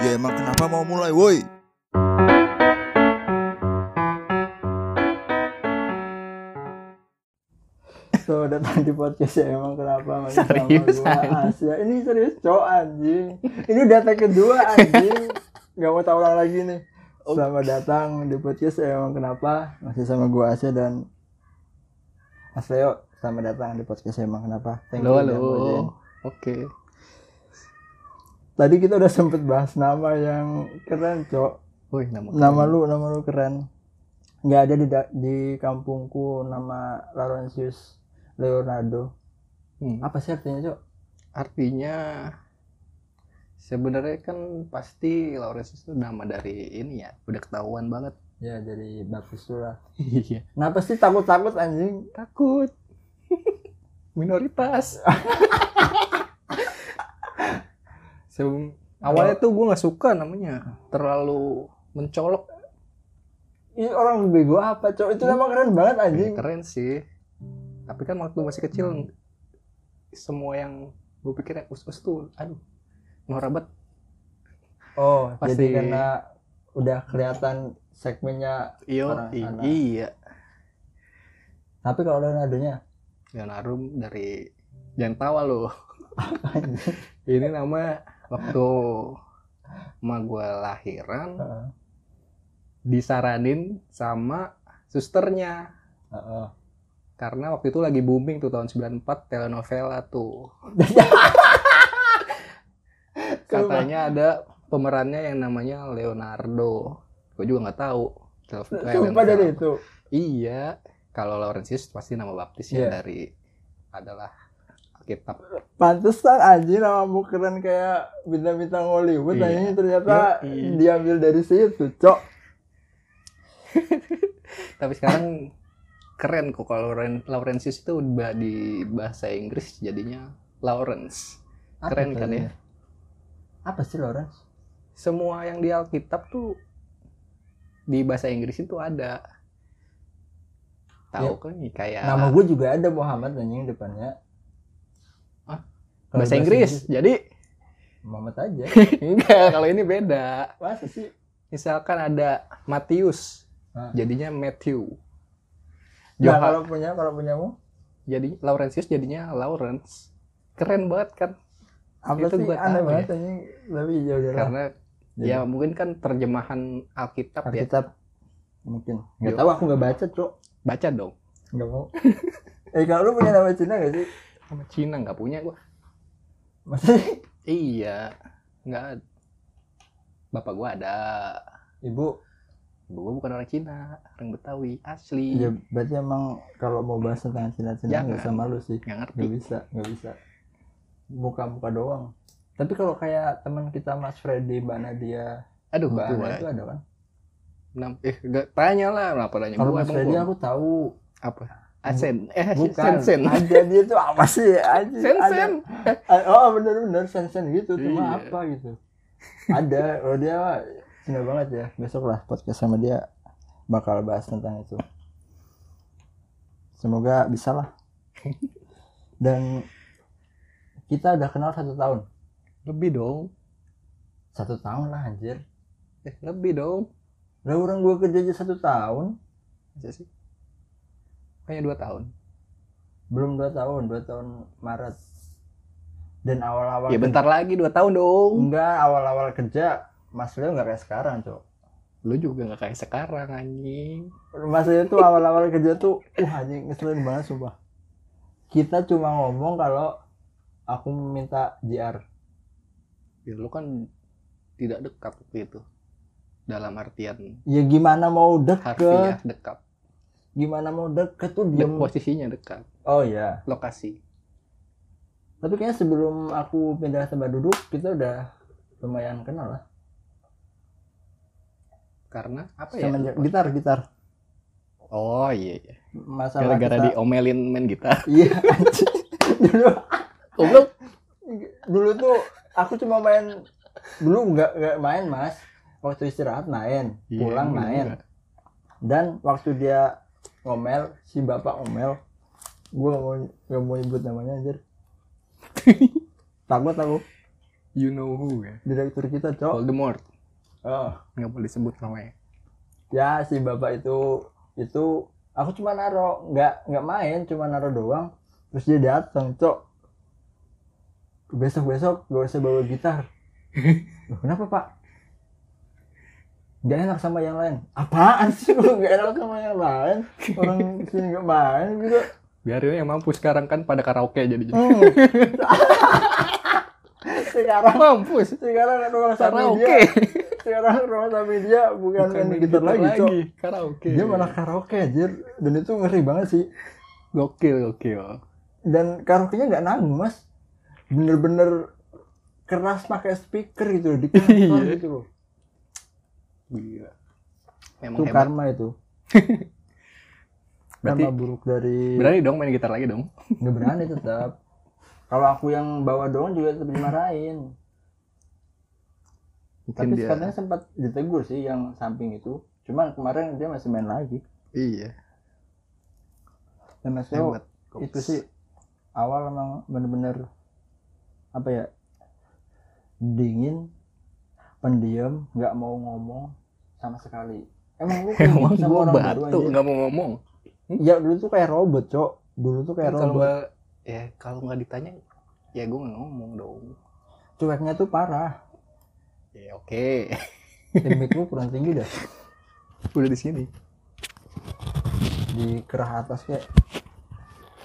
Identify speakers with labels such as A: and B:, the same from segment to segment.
A: Ya emang kenapa mau mulai woi?
B: So datang di podcast ya emang kenapa masih
C: Serius,
B: sama gua? Asya. Ini serius cowok anjing. Ini udah tag kedua anjing. Gak mau tahu lagi nih. Selamat datang di podcast ya emang kenapa masih sama gua Asya dan Mas Leo. Selamat datang di podcast ya emang kenapa. Thank
C: Halo,
B: you
C: halo. Oke.
B: Tadi kita udah sempet bahas nama yang keren, Cok.
C: Wih, nama
B: Nama lu, nama lu keren. Nggak ada di di kampungku nama Laurentius Leonardo.
C: Hmm,
B: Apa sih artinya, Cok?
C: Artinya sebenarnya kan pasti Lawrence itu nama dari ini ya, udah ketahuan banget.
B: Ya dari lu lah.
C: Iya.
B: Kenapa sih takut-takut anjing?
C: Takut. Minoritas. Sebelum awalnya tuh gue nggak suka namanya, terlalu mencolok.
B: Ini orang bego apa, Cok? Itu nama keren banget anjing.
C: Keren sih. Tapi kan waktu masih kecil semua yang gue pikir us-us tuh, aduh, norabat
B: Oh,
C: Pasti.
B: jadi karena udah kelihatan segmennya
C: Iyo,
B: Orang
C: i- iya.
B: tapi kalau Leonardo-nya
C: Leonardo dari jangan tawa lo. Ini nama waktu emak gue lahiran disaranin sama susternya karena waktu itu lagi booming tuh tahun 94 telenovela tuh. Katanya ada pemerannya yang namanya Leonardo. Gue juga nggak tahu.
B: Sumpah dari itu.
C: Iya, kalau Laurentius pasti nama baptisnya
B: Iya.
C: dari adalah Alkitab.
B: Pantesan anjing namamu keren kayak bintang-bintang Hollywood
C: Iya.
B: anjing ternyata
C: Yoi.
B: diambil dari situ, Cok.
C: Tapi sekarang keren kok kalau Lauren- Laurentius itu di bahasa Inggris jadinya Lawrence. Keren kan ya?
B: Apa sih Lawrence?
C: Semua yang di Alkitab tuh di bahasa Inggris itu ada. Tahu kan nih kayak
B: Nama gue juga ada Muhammad anjing depannya.
C: Hah?
B: Kalau
C: bahasa Inggris. Jadi
B: Muhammad aja.
C: enggak kalau ini beda.
B: Masa sih?
C: Misalkan ada Matius, jadinya Matthew.
B: Nah,
C: Johan-
B: kalau punya kalau punyamu
C: jadi Laurentius jadinya Lawrence. Keren banget kan?
B: apa
C: Itu
B: sih
C: gua
B: aneh banget ya udah lah.
C: Karena
B: Jadi,
C: ya mungkin kan terjemahan Alkitab ya.
B: Alkitab mungkin nggak
C: Yo.
B: tahu aku nggak baca cok
C: Baca dong.
B: nggak mau eh kalau lu punya nama Cina gak sih
C: Sama Cina nggak punya gua.
B: Masih
C: Iya, nggak. Bapak gua ada.
B: ibu
C: Ibu gua bukan orang Cina, orang Betawi asli.
B: ya berarti emang kalau mau bahas tentang Cina Cina nggak sama lu sih
C: Nggak ngerti.
B: nggak bisa nggak bisa muka-muka doang tapi kalau kayak teman kita Mas Freddy Mbak Nadia
C: Aduh,
B: Mbak
C: gua.
B: Itu ada kan
C: Nam- eh, gak tanya lah, kenapa nanya
B: kalau Mas Freddy
C: gua-
B: aku tahu
C: apa? Asen, eh
B: bukan
C: sen sen.
B: ada dia tuh apa sih anjing
C: Sen
B: ada
C: sen.
B: Ah, oh bener sen sen gitu cuma
C: Iya.
B: apa gitu ada kalau dia Cina banget ya besok lah podcast sama dia bakal bahas tentang itu semoga bisa lah dan kita udah kenal satu tahun
C: Lebih dong.
B: satu tahun lah anjir
C: Eh, lebih dong.
B: lah orang gua kerja aja satu tahun
C: Masa sih? Kayaknya dua tahun.
B: belum dua tahun dua tahun Maret dan awal-awal
C: Ya bentar lagi dua tahun dong.
B: enggak awal-awal kerja Mas Leo nggak kayak sekarang cok
C: Lu juga nggak kayak sekarang anjing.
B: Mas Leo tuh awal-awal kerja tuh wah anjing ngeselin banget sumpah kita cuma ngomong kalau aku minta JR
C: Ya lu kan tidak dekat waktu itu. Dalam artian
B: ya gimana mau deket
C: harfiah dekat.
B: Gimana mau deket tuh
C: Dia posisinya dekat.
B: oh ya
C: Lokasi.
B: tapi kayaknya sebelum aku pindah tempat duduk kita udah lumayan kenal lah
C: Karena apa ya?
B: semenjak gitar gitar
C: Oh iya iya.
B: masalah
C: Gara-gara
B: kita-
C: diomelin main gitar.
B: iya dulu
C: Goblok.
B: dulu tuh aku cuma main dulu nggak nggak main mas waktu istirahat main
C: Iya,
B: pulang main dan waktu dia ngomel si bapak ngomel gue gak mau gak mau nyebut namanya anjir takut aku
C: You know who ya?
B: direktur kita cok
C: Voldemort.
B: oh.
C: Nggak boleh disebut namanya.
B: ya si bapak itu itu aku cuma naro nggak nggak main cuma naro doang terus dia datang cok besok besok gak usah bawa gitar Loh, kenapa pak nggak enak sama yang lain apaan sih lu nggak enak sama yang lain orang sini nggak main gitu
C: Biarin yang mampu sekarang kan pada karaoke jadi.
B: Hmm. sekarang
C: Mampus.
B: sekarang ruang
C: Karaoke.
B: dia sekarang ruang sapi dia bukan, main gitar lagi cok
C: Karaoke.
B: dia malah karaoke anjir dan itu ngeri banget sih
C: gokil gokil.
B: dan karaoke-nya nggak nanggung mas bener-bener keras pakai speaker gitu di kantor
C: Iya.
B: gitu loh
C: Gila. Memang
B: itu
C: hebat.
B: karma itu
C: Berarti
B: karma buruk dari
C: berani dong main gitar lagi dong.
B: nggak berani tetap kalau aku yang bawa doang juga tetap dimarahin
C: Mungkin
B: tapi
C: dia.
B: katanya sempat ditegur sih yang samping itu cuman kemarin dia masih main lagi
C: Iya.
B: dan Mas Leo
C: Hebat.
B: itu sih awal emang bener-bener apa ya dingin pendiam nggak mau ngomong sama sekali. Emang lu
C: Emang
B: gitu baru
C: batu
B: aja
C: nggak mau ngomong.
B: ya dulu tuh kayak robot cok. Dulu tuh kayak robot.
C: gua ya kalau nggak ditanya ya gue nggak ngomong dong.
B: cueknya tuh parah.
C: Ya oke.
B: mic lu kurang tinggi dah.
C: Udah di sini.
B: di kerah atas kayak.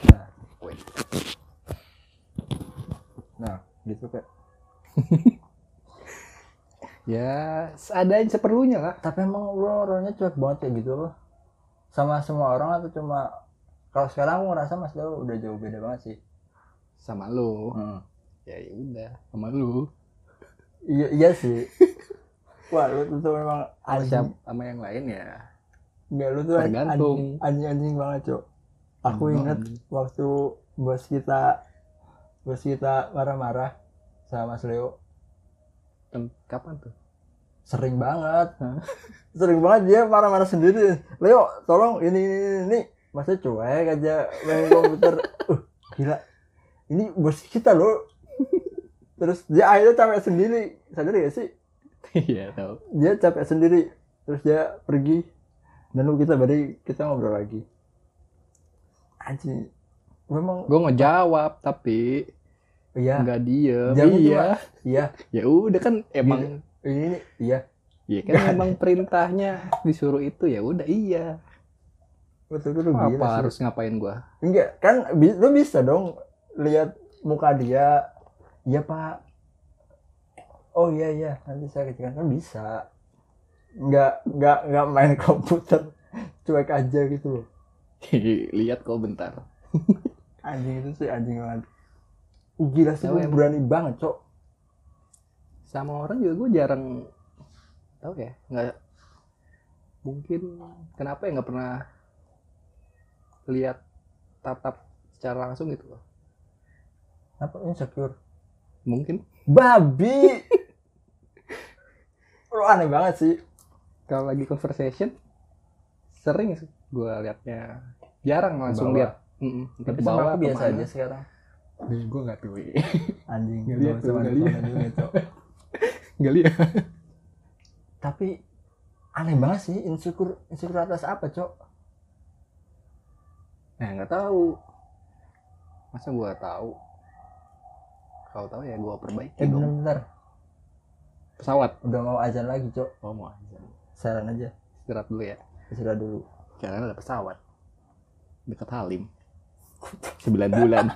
B: Nah. Nah gitu kayak
C: Ya seadanya seperlunya lah.
B: tapi emang lu orangnya cuek banget kayak gitu loh sama semua orang atau cuma kalau sekarang aku ngerasa mas Leo udah jauh beda banget sih
C: Sama lu.
B: Hmm.
C: Ya ya udah. Sama lu.
B: iya iya sih wah lu tuh, tuh memang
C: Sama
B: anjing
C: sama yang lain ya.
B: Enggak lu tuh
C: Tergantung.
B: anjing anjing, anjing banget cok aku
C: Anjing
B: inget waktu bos kita bos kita marah-marah sama Mas Leo
C: kapan tuh?
B: sering banget. Sering banget dia marah-marah sendiri. Leo tolong ini ini ini, masa cuek aja main komputer. Uh gila. Ini bos kita loh. Terus dia akhirnya capek sendiri. Sadar gak sih?
C: Iya tahu.
B: dia capek sendiri. Terus dia pergi. Dan lalu kita balik kita ngobrol lagi. Anjing. Memang
C: Gue ngejawab tapi
B: iya.
C: Nggak diem.
B: Jangan
C: iya.
B: iya.
C: Ya udah kan emang
B: ini iya.
C: Iya kan emang perintahnya disuruh itu ya udah iya.
B: betul betul gila
C: Apa
B: sih.
C: harus ngapain gua?
B: enggak kan lu bisa dong lihat muka dia. Iya pak. Oh iya iya. Nanti saya kecilkan. Kan bisa. Nggak nggak nggak main komputer. Cuek aja gitu loh.
C: Lihat kok bentar.
B: anjing itu sih anjing banget gila sih
C: emang.
B: berani banget cok.
C: Sama orang juga gue jarang tahu ya nggak mungkin kenapa ya nggak pernah lihat tatap secara langsung gitu loh.
B: apa insecure.
C: Mungkin.
B: Babi! Lu aneh banget sih.
C: Kalau lagi conversation sering sih gue liatnya. Jarang langsung lihat. Mm-mm. Entah
B: tapi sama aku biasa aja sekarang
C: Gue nggak tahu.
B: anjing
C: lihat
B: usah
C: tuh,
B: juga, Cok.
C: Nggak lihat.
B: tapi aneh banget sih insecure insecure atas apa cok
C: Nah nggak tahu. Masa gue tahu? Kalau tahu ya gue perbaiki
B: eh
C: dong.
B: bener-bener
C: Pesawat.
B: udah mau azan lagi cok
C: Oh mau aja.
B: saran aja
C: Istirahat dulu ya.
B: istirahat dulu
C: Karena ada pesawat. Dekat Halim. 9 bulan.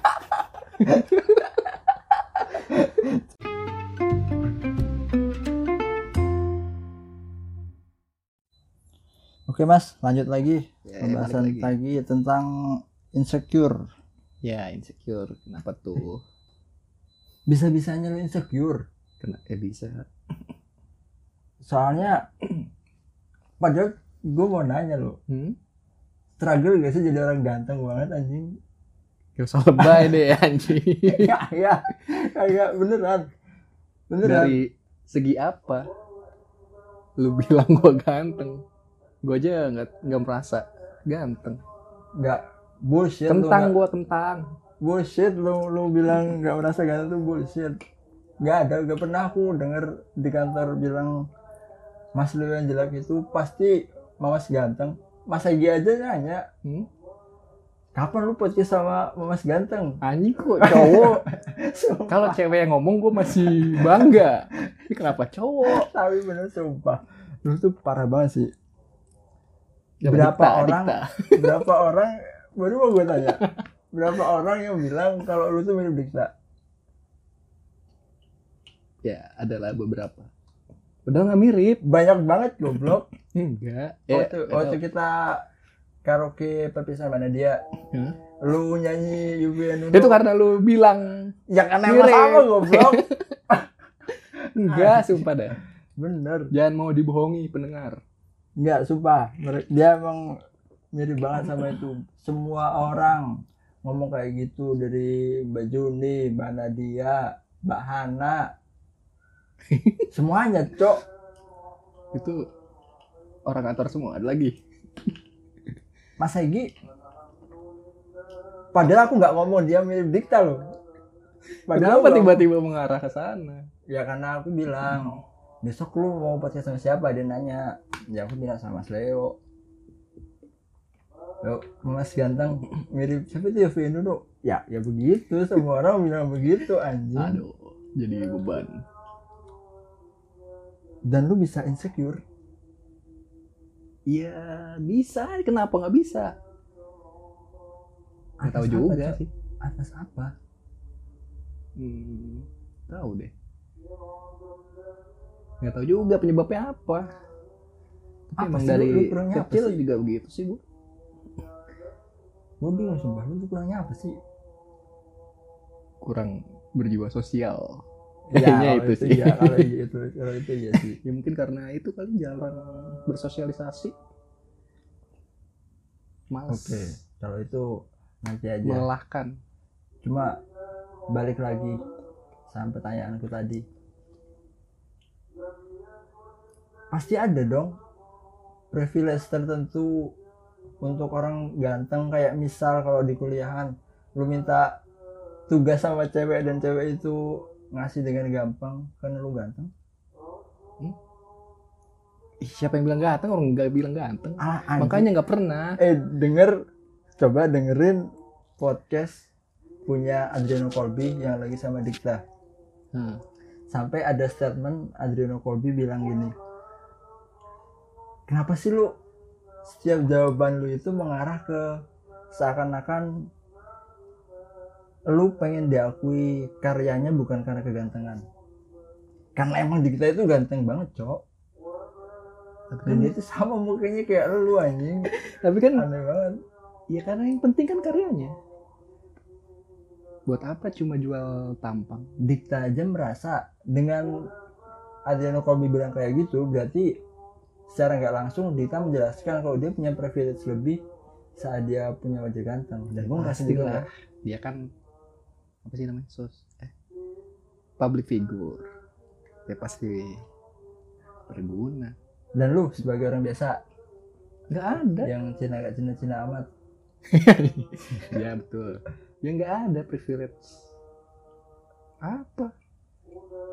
B: oke mas lanjut lagi
C: Ya,
B: pembahasan
C: balik
B: lagi. tentang insecure
C: Ya insecure. Kenapa tuh?
B: bisa bisanya lo insecure
C: Kena eh bisa.
B: soalnya padahal gue mau nanya lo
C: Hmm?
B: struggle gak sih jadi orang ganteng banget anjing
C: Usah lebay deh anjing.
B: ya ya kayak beneran beneran
C: Dari segi apa? Lu bilang gua ganteng. Gua aja nggak nggak merasa ganteng.
B: nggak bullshit nggak-
C: gua kentang.
B: bullshit lu lu bilang nggak merasa ganteng tuh bullshit nggak ada nggak pernah aku denger di kantor bilang mas lu yang jelek itu pasti mamas ganteng mas Egi aja nanya
C: Hmm?
B: Kapan lu podcast sama mamas ganteng
C: Anjing kok cowok. Kalau cewek yang ngomong gue masih bangga. Ini kenapa cowok?
B: tapi bener sumpah lu tuh parah banget sih
C: Ya,
B: berapa
C: dikta,
B: orang
C: dikta.
B: berapa orang baru mau gue tanya berapa orang yang bilang kalau lu tuh mirip Dikta
C: Ya, adalah beberapa. Padahal nggak mirip.
B: banyak banget goblok
C: Enggak.
B: waktu, waktu kita karaoke perpisahan mana dia
C: Hah?
B: lu nyanyi Yubi
C: Itu karena lu bilang
B: ya karena
C: Mirip.
B: emang sama goblok
C: enggak, sumpah dah.
B: bener
C: Jangan mau dibohongi pendengar.
B: Enggak, sumpah. Dia emang mirip banget sama itu. Semua orang ngomong kayak gitu dari Mbak Juni, Mbak Nadia, Mbak Hana. Semuanya, Cok.
C: Itu orang kantor semua ada lagi.
B: Mas Egi. Padahal aku nggak ngomong dia mirip Dikta loh. Padahal
C: Kenapa tiba-tiba mengarah ke sana?
B: Ya karena aku bilang, besok lu mau podcast sama siapa? Dia nanya. Ya aku bilang sama Mas Leo. Yo, Mas ganteng mirip siapa itu ya Vino tuh? Ya, ya begitu. Semua orang bilang begitu anjing.
C: Aduh, jadi beban.
B: Dan lu bisa insecure.
C: Iya, bisa. Kenapa nggak bisa? Nggak tahu juga sih.
B: Atas apa?
C: Hmm, tahu deh. Nggak tahu juga penyebabnya apa. Tapi
B: Apa
C: emang
B: sih?
C: dari
B: Lu- lu
C: kecil
B: sih?
C: juga begitu sih, Bu.
B: Gue bingung sumpah, lu kurangnya apa sih?
C: Kurang berjiwa sosial.
B: Ya,
C: Kayaknya itu sih.
B: Iya, kalau itu, kalau itu iya sih.
C: Ya mungkin karena itu kali jarang bersosialisasi. Males.
B: Oke, kalau itu nanti aja.
C: Melelahkan.
B: Cuma balik lagi sama pertanyaanku tadi. Pasti ada dong privilege tertentu untuk orang ganteng kayak misal kalau di kuliahan lu minta tugas sama cewek dan cewek itu ngasih dengan gampang karena lu ganteng.
C: Ih, siapa yang bilang ganteng? Orang nggak bilang ganteng.
B: Ah.
C: Makanya nggak pernah.
B: eh denger coba dengerin podcast punya Adriano Colby yang lagi sama Dikta.
C: Hmm.
B: sampai ada statement Adriano Colby bilang gini kenapa sih lu setiap jawaban lu itu mengarah ke seakan-akan lu pengen diakui karyanya bukan karena kegantengan. Karena emang di kita itu ganteng banget cok.
C: Tapi
B: dan
C: kan,
B: dia itu sama mukanya kayak lu anjing.
C: Tapi kan
B: aneh banget.
C: ya karena yang penting kan karyanya. Buat apa cuma jual tampang?
B: Dikta aja merasa dengan Adriano Colby bilang kayak gitu berarti secara nggak langsung Dikta menjelaskan kalau dia punya privilege lebih saat dia punya wajah ganteng. Dan gue nggak sedih
C: Pastilah. Dia kan apa sih namanya? Sos eh public figure. Ya pasti berguna.
B: dan lu sebagai orang biasa
C: Nggak ada.
B: yang Cina gak Cina Cina amat
C: ya betul. Ya nggak ada privilege. Apa?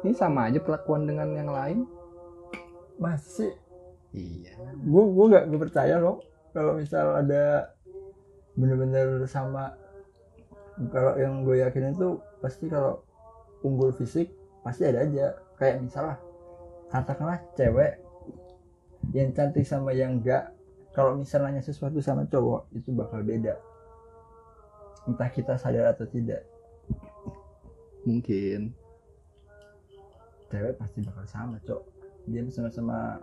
C: Ini sama aja perlakuan dengan yang lain.
B: masih
C: Iya.
B: gue gue nggak gue percaya loh kalau misal ada bener-bener sama kalau yang gue yakin itu pasti kalau unggul fisik pasti ada aja. Kayak misalnya katakanlah cewek yang cantik sama yang enggak kalau misalnya sesuatu sama cowok itu bakal beda. Entah kita sadar atau tidak.
C: Mungkin.
B: cewek pasti bakal sama cok dia sama-sama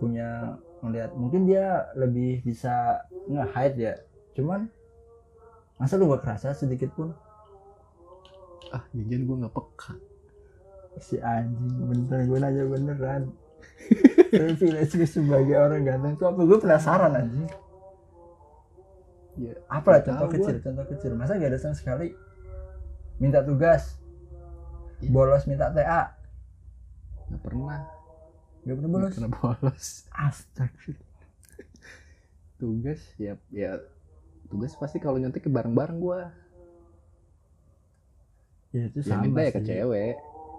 B: punya ngeliat mungkin dia lebih bisa nge-hide ya. Cuman masa lu gak kerasa sedikit pun?
C: Ah, jangan gue nggak peka.
B: si anjing bener gue nanya beneran. Privilege gue sebagai orang ganteng tuh apa? Gue penasaran anjing.
C: Ya,
B: apa lah
C: Nggak
B: contoh kecil contoh kecil. Masa gak ada sama sekali? Minta tugas.
C: Iya.
B: bolos minta TA
C: nggak pernah.
B: gak pernah
C: Nggak
B: bolos?
C: pernah bolos.
B: astagfirullah.
C: Tugas ya ya tugas pasti kalau nyontek ke bareng-bareng gue.
B: ya itu
C: ya
B: sama
C: minta ya ke
B: sih.
C: cewek.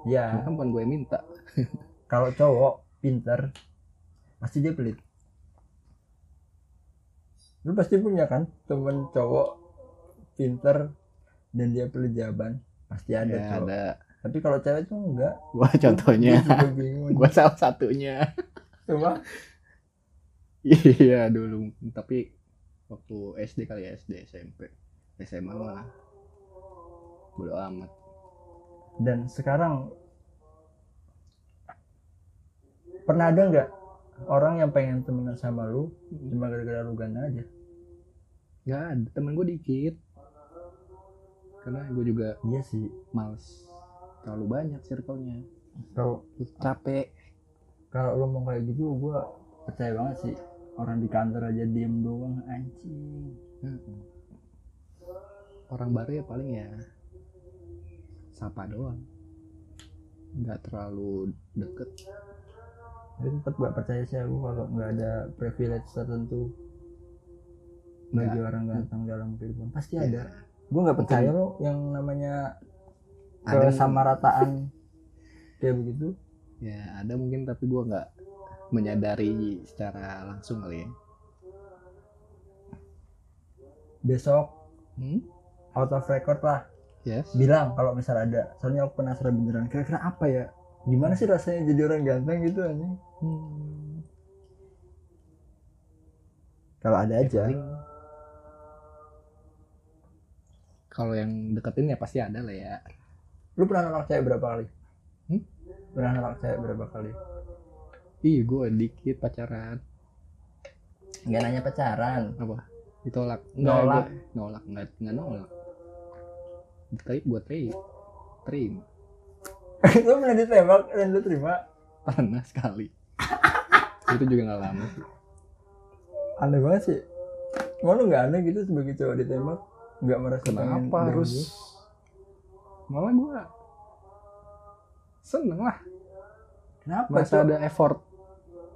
B: Ya.
C: Kan bukan gue minta.
B: Kalau cowok pinter. Pasti dia pelit. Lu pasti punya kan temen cowok pinter dan dia pelit jawaban? Pasti ada
C: ya
B: cowok.
C: ada.
B: Tapi kalau cewek tuh enggak.
C: Gua contohnya.
B: Gua
C: gua salah satunya.
B: Cuma
C: iya dulu. Tapi waktu SD kali ya SD SMP SMA mah. Bodo amat.
B: Dan sekarang pernah ada nggak orang yang pengen temenan sama lu cuma gara-gara lu ganteng aja?
C: Nggak ada. Temen gue dikit. Karena gue juga
B: iya sih.
C: males. Terlalu banyak circle-nya.
B: Kalau
C: capek.
B: Kalau lu mau kayak gitu gua percaya banget sih orang di kantor aja diem doang anjing.
C: Orang baru ya paling ya sapa doang. Nggak terlalu deket.
B: Tapi tetap gak percaya sih aku kalau nggak ada privilege tertentu bagi
C: Nggak.
B: orang ganteng dalam kehidupan. Pasti
C: Ya,
B: ada. Gue nggak percaya lo yang namanya
C: ada.
B: kesamarataan kayak begitu.
C: Ya ada mungkin tapi gue nggak menyadari secara langsung kali ya.
B: Besok
C: hmm?
B: out of record lah.
C: Yes.
B: Bilang kalau misal ada. Soalnya aku penasaran beneran. Kira-kira apa ya? Gimana sih rasanya jadi orang ganteng gitu
C: Hmm.
B: kalau ada
C: Ya,
B: aja.
C: Paling kalau yang deketin ya pasti ada lah ya.
B: Lu pernah nolak cewek berapa kali?
C: Hmm?
B: pernah nolak cewek berapa kali
C: ih gue dikit pacaran.
B: Nggak nanya pacaran.
C: Apa? Ditolak.
B: Nolak.
C: gue- nolak. Nggak nggak nolak. Tapi buat terima terima.
B: Lu pernah ditembak dan lu terima?
C: Pernah sekali. Itu juga nggak lama sih.
B: Aneh banget sih. Mau lu nggak aneh gitu sebagai cowok ditembak? Nggak merasa
C: kenapa harus malah gue seneng lah.
B: Kenapa
C: masa ada effort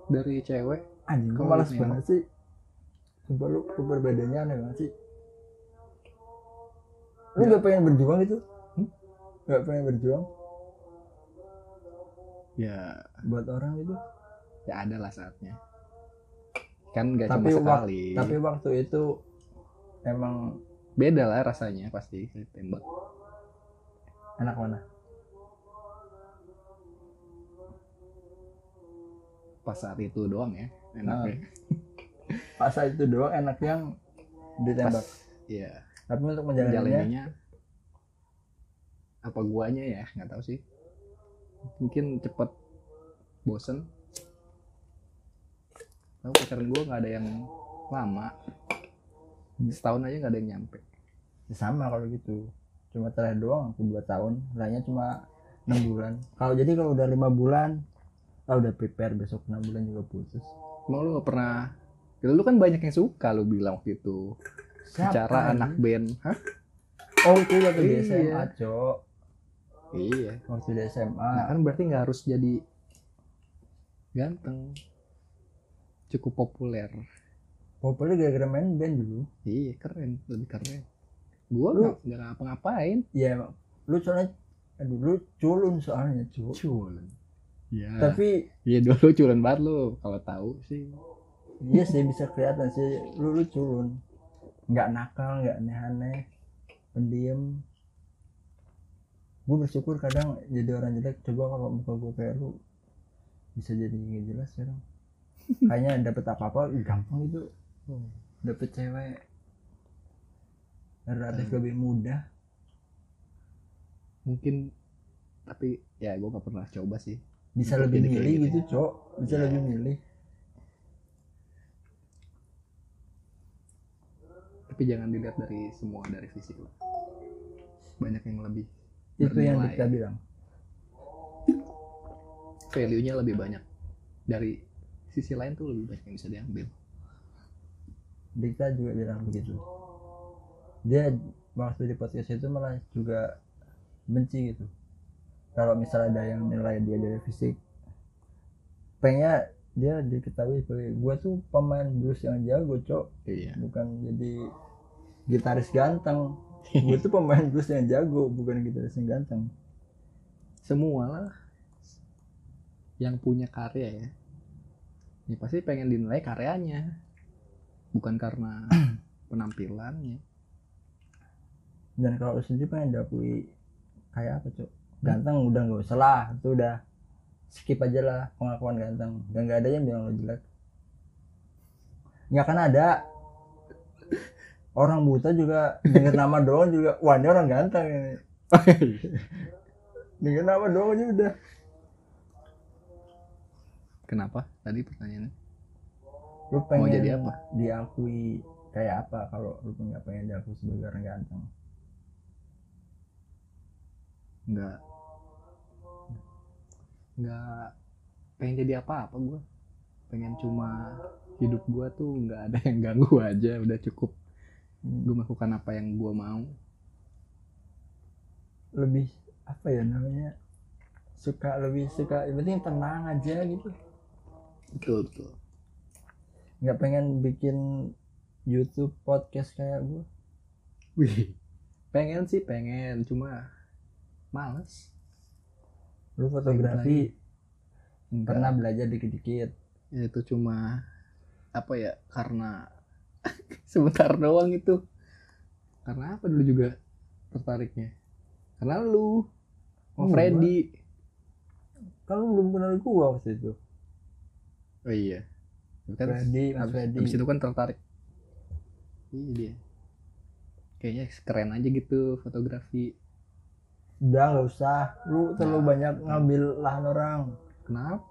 C: dari cewek
B: anjing gue malas banget sih. Sumpah lu perbedaannya aneh banget sih. Lu
C: Ya.
B: nggak pengen berjuang gitu?
C: Hmm?
B: nggak pengen berjuang?
C: Ya.
B: Buat orang gitu?
C: Ya ada lah saatnya. Kan gak
B: tapi
C: cuma
B: wak-
C: sekali.
B: tapi waktu itu emang
C: beda lah rasanya pasti ditembak
B: enak mana
C: pas saat itu doang ya enaknya.
B: Pas saat itu doang enak yang ditembak
C: iya.
B: Tapi untuk menjalannya
C: jalannya apa guanya ya? Nggak tahu sih. Mungkin cepet bosen. Tahu pacaran gua nggak ada yang lama. Setahun aja nggak ada yang nyampe.
B: Ya sama kalau gitu. Cuma terakhir doang aku dua tahun. Lainnya cuma enam bulan. Kalau jadi kalau udah lima bulan ah udah prepare besok enam bulan juga putus.
C: Emang lu nggak pernah Ya, lu kan banyak yang suka lu bilang waktu itu. Bicara
B: anjing?
C: anak band. Hah?
B: Oh itu waktu di
C: Iya.
B: SMA cok.
C: Iya.
B: Waktu di SMA
C: nah kan berarti nggak harus jadi ganteng. Cukup populer.
B: Populer gara-gara main band dulu.
C: Iya keren. Lebih keren. Gua
B: Lu-
C: nggak ngapa-ngapain.
B: Ya emang. Lu soalnya aduh lu culun soalnya cu
C: culun ya
B: tapi
C: iya dulu culun banget lu kalau tahu sih.
B: Iya sih bisa kelihatan sih. Lu lu culun nggak nakal nggak aneh-aneh. Pendiam. Gue bersyukur kadang jadi orang jelek. Coba kalau muka gue kayak lu bisa jadi nggak jelas sekarang kayaknya dapet apa apa gampang itu. Dapet cewek relatif lebih mudah.
C: Mungkin tapi ya gua nggak pernah coba sih
B: bisa lebih
C: jadi
B: milih
C: gitu
B: gitu cok. Bisa
C: Iya.
B: lebih milih.
C: Tapi jangan dilihat dari semua dari fisik lah banyak yang lebih
B: itu yang kita bilang.
C: Value-nya lebih banyak. Dari sisi lain tuh lebih banyak yang bisa diambil.
B: Dikta juga bilang begitu. Dia waktu di podcast itu malah juga benci gitu kalau misalnya ada yang nilai dia dari fisik pengennya dia diketahui sebagai gua tuh pemain blues yang jago cok.
C: Iya.
B: Bukan jadi gitaris ganteng. Gue tuh pemain blues yang jago bukan gitaris yang ganteng.
C: Semua lah yang punya karya ya. Ya pasti pengen dinilai karyanya. Bukan karena penampilannya.
B: Dan kalau sendiri pengen diakui kayak apa cok ganteng udah nggak usah lah itu udah skip aja lah pengakuan ganteng. Dan nggak ada yang bilang lo jelek. Nggak akan ada. Orang buta juga denger nama doang juga wah ini orang ganteng ini. Denger nama doang aja udah.
C: Kenapa? Tadi pertanyaannya?
B: Lu pengen
C: jadi apa?
B: diakui kayak apa kalau lu nggak pengen diakui sebagai orang ganteng?
C: Nggak nggak pengen jadi apa-apa gue pengen cuma hidup gue tuh nggak ada yang ganggu aja udah cukup. Gue melakukan apa yang gue mau.
B: Lebih apa ya namanya? Suka lebih suka yang penting tenang aja gitu.
C: Betul betul.
B: Nggak pengen bikin YouTube podcast kayak gue
C: wih. Pengen sih pengen. Cuma males
B: lu fotografi
C: Enggak.
B: pernah belajar dikit-dikit.
C: Ya, itu cuma apa ya karena sebentar doang itu. Karena apa dulu juga tertariknya? Karena lu sama
B: Gua.
C: Freddy.
B: Lu belum kenal gua waktu itu.
C: Oh iya. Kan
B: Freddy Mas Freddy.
C: abis itu kan tertarik. Iya dia. Kayaknya keren aja gitu fotografi
B: udah nggak usah. Lu terlalu
C: Nah.
B: banyak ngambil lahan orang.
C: Kenapa?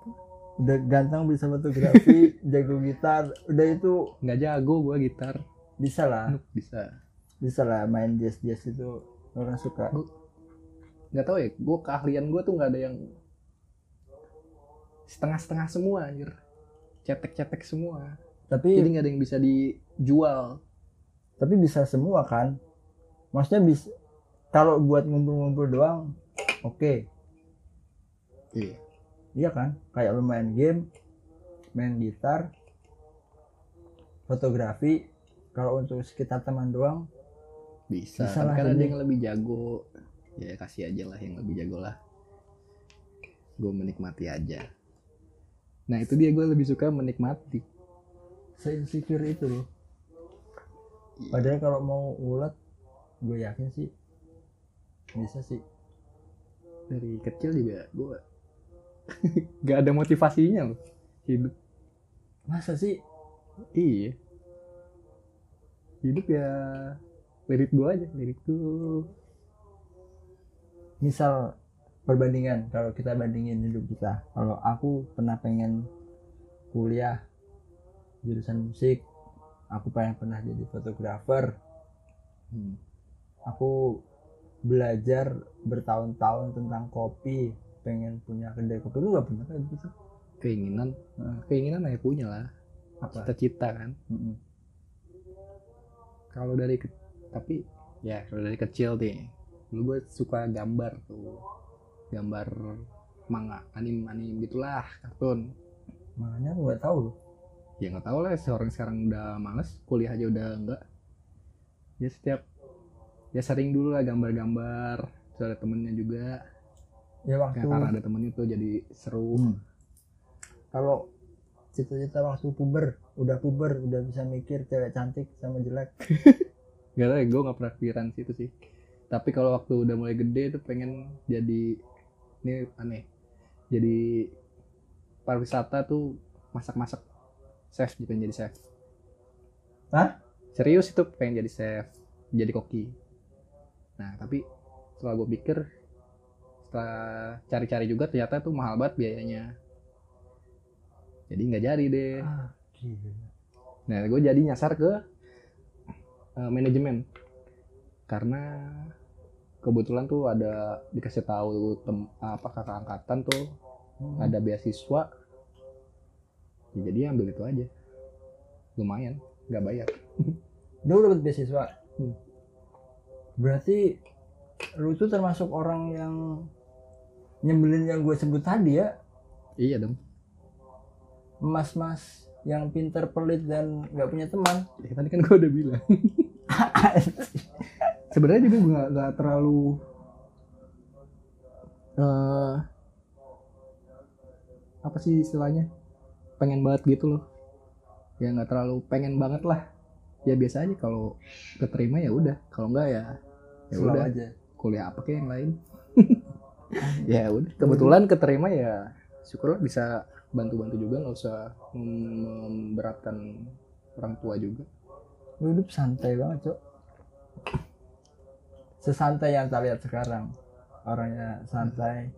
B: Udah ganteng bisa fotografi jago gitar. Udah itu
C: nggak jago gua gitar.
B: Bisa lah.
C: Bisa.
B: Bisa lah main jazz jazz itu. Orang suka.
C: Nggak tahu ya gua keahlian gua tuh nggak ada yang setengah-setengah semua anjir. Cetek-cetek semua.
B: Tapi
C: jadi nggak ada yang bisa dijual.
B: Tapi bisa semua kan? Maksudnya bisa kalau buat ngumpul-ngumpul doang oke.
C: Iya.
B: Iya kan? Kayak lu main game main gitar fotografi. Kalau untuk sekitar teman doang
C: bisa,
B: Bisa
C: kan ada yang lebih jago. Ya kasih aja lah yang lebih jago lah. Gue menikmati aja. Nah itu dia gue lebih suka menikmati.
B: Saya insecure itu loh.
C: Iya.
B: padahal kalau mau ulet gue yakin sih bisa sih.
C: Dari kecil juga gue gak ada motivasinya loh hidup.
B: Masa sih?
C: Iya. Hidup ya lirik gue aja lirik tuh.
B: Misal perbandingan kalau kita bandingin hidup kita. Kalau aku pernah pengen kuliah jurusan musik aku pengen pernah jadi fotografer.
C: Hmm.
B: aku belajar bertahun-tahun tentang kopi pengen punya kedai kopi. Lu gak pernah kayak gitu
C: keinginan.
B: Heeh.
C: keinginan ya punya lah.
B: Apa?
C: Cita-cita kan.
B: Mm-mm.
C: kalau dari ke- tapi ya kalau dari kecil nih dulu gue suka gambar tuh. Gambar manga anim anim gitulah kartun.
B: Makanya aku gak tahu
C: ya nggak tahu lah seorang sekarang udah males kuliah aja udah enggak ya setiap ya sering dulu lah gambar-gambar terus ada temennya juga
B: ya
C: ya,
B: waktu
C: karena ada temennya tuh jadi seru
B: Hmm. kalau cita-cita waktu puber udah puber udah bisa mikir cewek cantik sama jelek
C: Gak tau ya, gue gak pernah pikiran situ sih. Tapi kalau waktu udah mulai gede tuh pengen jadi, ini aneh, jadi pariwisata tuh masak-masak. Chef, pengen jadi chef.
B: Hah?
C: Serius itu pengen jadi chef, jadi koki. Nah tapi setelah gue pikir, setelah cari-cari juga ternyata tuh mahal banget biayanya. Jadi nggak jadi deh.
B: ah.
C: Nah, gue jadi nyasar ke eh, manajemen karena kebetulan tuh ada dikasih tahu tem apa kakak angkatan tuh
B: Hmm.
C: ada beasiswa. Ya, jadi ambil itu aja. Lumayan, nggak bayar.
B: Udah dapet beasiswa.
C: Hmm.
B: Berarti lu tuh termasuk orang yang nyebelin yang gue sebut tadi ya,
C: Iya dong.
B: mas-mas yang pinter pelit dan nggak punya teman.
C: Ya, tadi kan gue udah bilang. sebenarnya juga nggak nggak terlalu eh apa sih istilahnya pengen banget gitu loh ya nggak terlalu pengen banget lah ya biasa aja kalau keterima ya udah kalau enggak ya ya
B: Slow
C: udah.
B: aja.
C: Kuliah apa kayak yang lain? Ya udah. Kebetulan keterima ya syukurlah bisa bantu-bantu juga nggak usah mem- memberatkan orang tua juga.
B: Lu hidup santai banget cok. Sesantai yang tak lihat sekarang. Orangnya santai.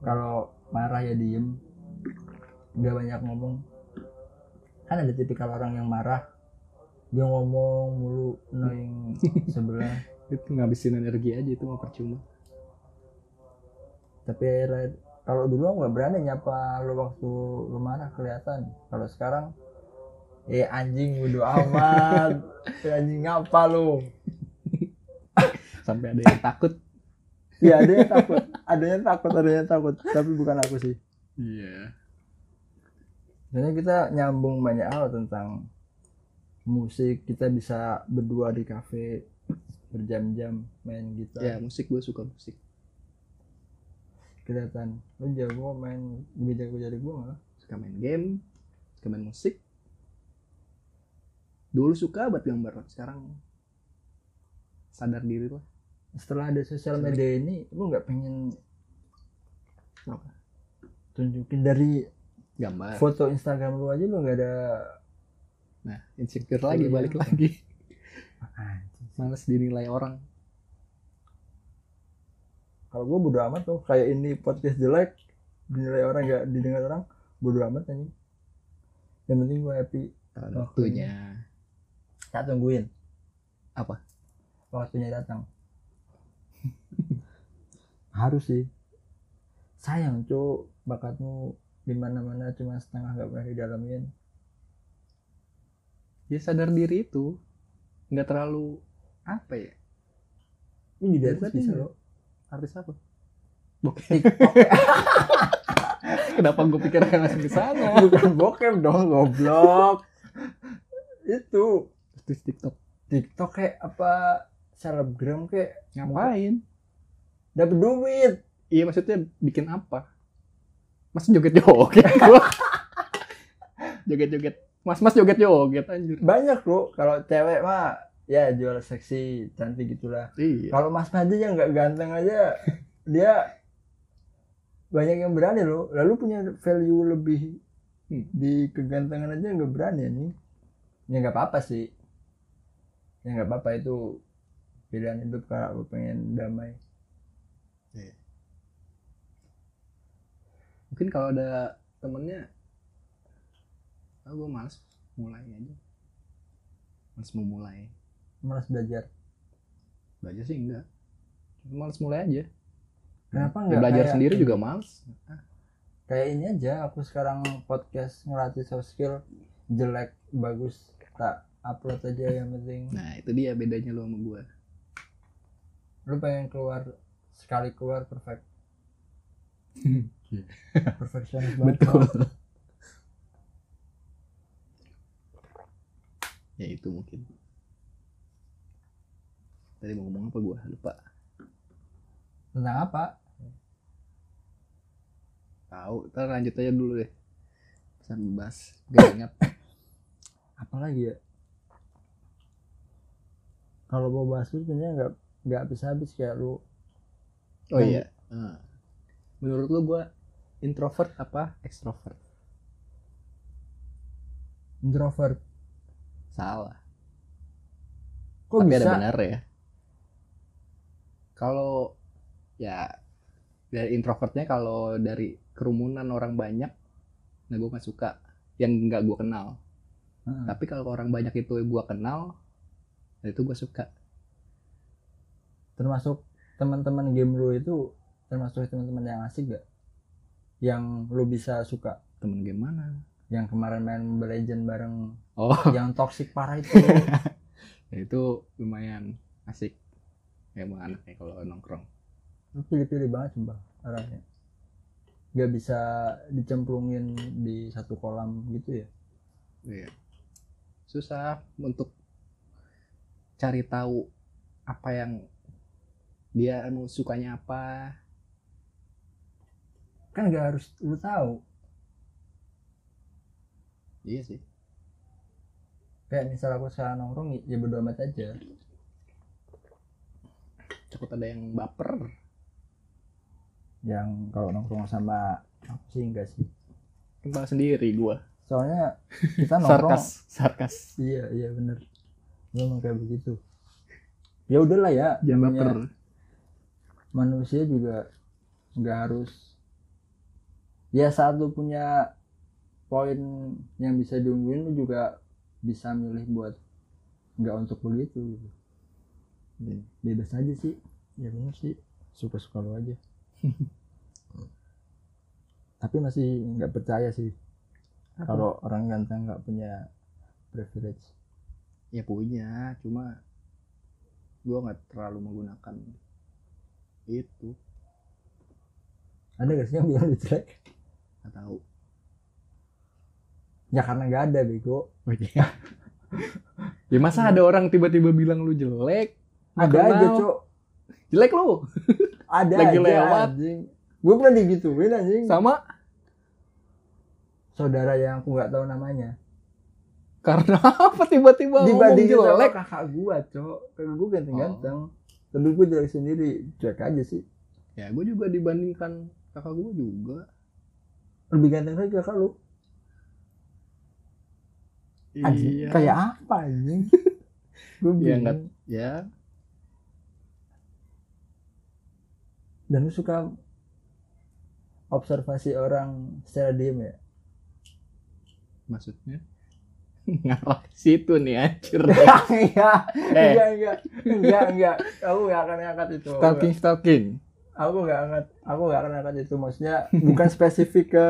B: Kalau marah ya diem. Nggak banyak ngomong. Kan ada tipikal orang yang marah dia ngomong mulu. Annoying sebelah.
C: Itu ngabisin energi aja itu mah percuma.
B: Tapi akhirnya- kalau dulu aku nggak berani nyapa lu waktu lu marah kelihatan. Kalau sekarang eh anjing udah amat. Eh, anjing ngapa lu?
C: Sampai ada yang takut.
B: Ya ada yang takut. Ada yang takut ada yang takut. Tapi bukan aku sih.
C: Iya.
B: Sebenarnya kita nyambung banyak hal tentang musik kita bisa berdua di kafe berjam-jam main gitar.
C: Ya musik gue suka musik.
B: Kelihatan. Lu jago main lebih jago dari gua malah.
C: Suka main game suka main musik. Dulu suka buat gambar sekarang sadar diri lah
B: setelah ada sosial media ini lu nggak pengen
C: Apa?
B: tunjukin dari
C: gambar.
B: foto Instagram lu aja lu nggak ada
C: nah insecure lagi
B: Iya.
C: balik lagi. Males dinilai orang.
B: Kalau gua bodo amat tuh kayak ini podcast jelek dinilai orang nggak didengar orang bodo amat anjing. Yang penting gua happy.
C: Waktunya.
B: tak tungguin.
C: Apa?
B: waktunya datang. Harus sih. Sayang cuk bakatmu di mana mana cuma setengah nggak pernah didalamin
C: ya sadar diri itu nggak terlalu apa ya?
B: Ini jadi
C: Ya,
B: artis bisa loh.
C: Artis apa? Bokep kenapa gue pikir akan langsung ke sana?
B: Bukan bokep dong goblok. Itu.
C: Terus TikTok.
B: TikTok kayak apa? Selebgram kayak
C: ngapain?
B: Dapet duit.
C: Iya maksudnya bikin apa? Mas joget joget gua? Joget joget mas mas joget joget anjir.
B: Banyak loh kalau cewek mah ya jual seksi cantik gitulah.
C: Iya.
B: Kalau Mas Madi yang nggak ganteng aja dia banyak yang berani loh lalu punya value lebih
C: Hmm.
B: di kegantengan aja nggak berani nih ya nggak apa-apa sih. Ya nggak apa-apa itu pilihan hidup kalau pengen damai.
C: Mungkin kalau ada temennya ah gue males mulai aja. Males mau mulai
B: malas belajar.
C: Belajar sih enggak. Cuma males mulai aja.
B: Kenapa
C: Ya,
B: nggak
C: belajar
B: kayak-
C: sendiri juga males.
B: Kayak ini aja aku sekarang podcast ngelatih soft skill. Jelek bagus tak upload aja yang penting.
C: Nah itu dia bedanya lo sama gue
B: lu pengen keluar sekali keluar perfect. Perfeksionis banget
C: betul ya itu mungkin. Tadi mau ngomong apa gue lupa.
B: Tentang apa?
C: Tahu. Ntar lanjut aja dulu deh. Pesan bebas gak ingat.
B: Apalagi ya? Kalau mau bahas itu sebenarnya nggak nggak habis habis kayak lu.
C: Oh iya. Ah. menurut lu gue introvert apa extrovert?
B: Introvert
C: salah.
B: Kok
C: tapi
B: bisa?
C: ada benar ya. Kalau ya dari introvertnya kalau dari kerumunan orang banyak nah gue nggak suka. Yang nggak gue kenal.
B: Heeh.
C: tapi kalau orang banyak itu gue kenal nah itu gue suka.
B: Termasuk teman-teman game lu itu termasuk teman-teman yang asik gak yang lu bisa suka?
C: Temen game mana
B: yang kemarin main Mobile Legend bareng.
C: Oh.
B: Yang toxic parah itu.
C: Ya itu lumayan asik. Emang anaknya kalau nongkrong.
B: Pilih-pilih banget sumpah orangnya nggak bisa dicemplungin di satu kolam gitu ya.
C: Iya. susah untuk cari tahu apa yang dia mau sukanya apa.
B: Kan gak harus lu tahu
C: iya sih.
B: Kayak misal aku sekarang nongkrong ya bodo amat aja.
C: Takut ada yang baper.
B: Yang kalau nongkrong sama aku sih enggak sih.
C: Tahu sendiri gua.
B: Soalnya kita nongkrong
C: sarkas sarkas.
B: Iya iya bener. Memang kayak begitu. Ya udahlah ya
C: jangan baper.
B: manusia juga nggak harus ya saat lu punya poin yang bisa diunggulin lu juga bisa milih buat nggak untuk begitu gitu.
C: Iya.
B: bebas aja sih. Ya bener sih. Suka suka lu aja. Tapi masih nggak percaya sih. Kalau orang ganteng nggak punya privilege.
C: Ya punya. Cuma gua nggak terlalu menggunakan itu.
B: Ada gak sih yang bilang jelek?
C: Nggak tahu
B: ya karena nggak ada bego.
C: Oh iya. Ya masa ada orang tiba-tiba bilang lu jelek?
B: Ada aja cok.
C: Jelek lu.
B: Ada
C: Lagi
B: aja
C: lewat.
B: anjing. Gue pernah digituin anjing.
C: Sama?
B: Saudara yang aku nggak tahu namanya.
C: Karena apa tiba-tiba ngomong jelek?
B: kakak gua cok. Kakak gua ganteng-ganteng
C: Oh.
B: tapi gua jelek sendiri. Jelek aja sih.
C: Ya gue juga dibandingkan kakak gue juga.
B: Lebih ganteng lagi kakak lu anjing
C: iya.
B: kayak apa anjing gua
C: Ya,
B: bingung.
C: nggak- ya.
B: Dan lu suka observasi orang secara diem ya?
C: Maksudnya? Ngarah ke situ nih anjir.
B: Enggak
C: Eh.
B: enggak enggak enggak enggak aku nggak akan angkat itu.
C: Stalking stalking.
B: Aku nggak angkat aku nggak akan angkat itu. Maksudnya bukan spesifik ke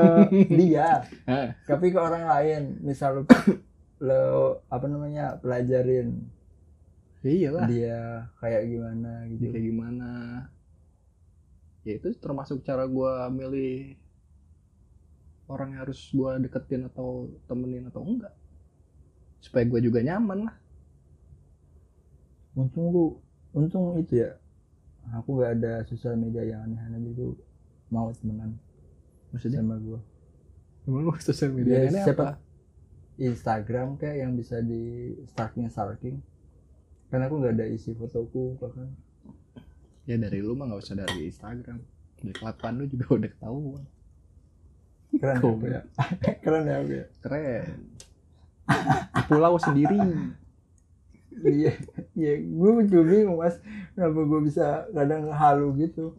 B: dia
C: Hah,
B: tapi ke orang lain. Misal lu, lu apa namanya pelajarin
C: iyalah.
B: dia kayak gimana
C: Dia
B: gitu
C: kayak gimana. Ya itu termasuk cara gua milih orang yang harus gua deketin atau temenin atau enggak. Supaya gua juga nyaman lah.
B: Untung lu untung itu ya aku nggak ada sosial media yang aneh-aneh gitu mau temenan
C: maksudnya?
B: sama gua.
C: Emang lu sosial
B: Ya,
C: media ini
B: siapa-
C: apa
B: Instagram kayak yang bisa di stalking stalking karena aku nggak ada isi fotoku bahkan.
C: Ya dari lu mah nggak usah dari Instagram. Dari kelakuan lu juga udah ketahuan.
B: Keren ya, aku ya keren ya aku ya
C: keren. Di pulau sendiri.
B: Iya iya. Gue juga bingung mas. Kenapa gue bisa kadang halu gitu?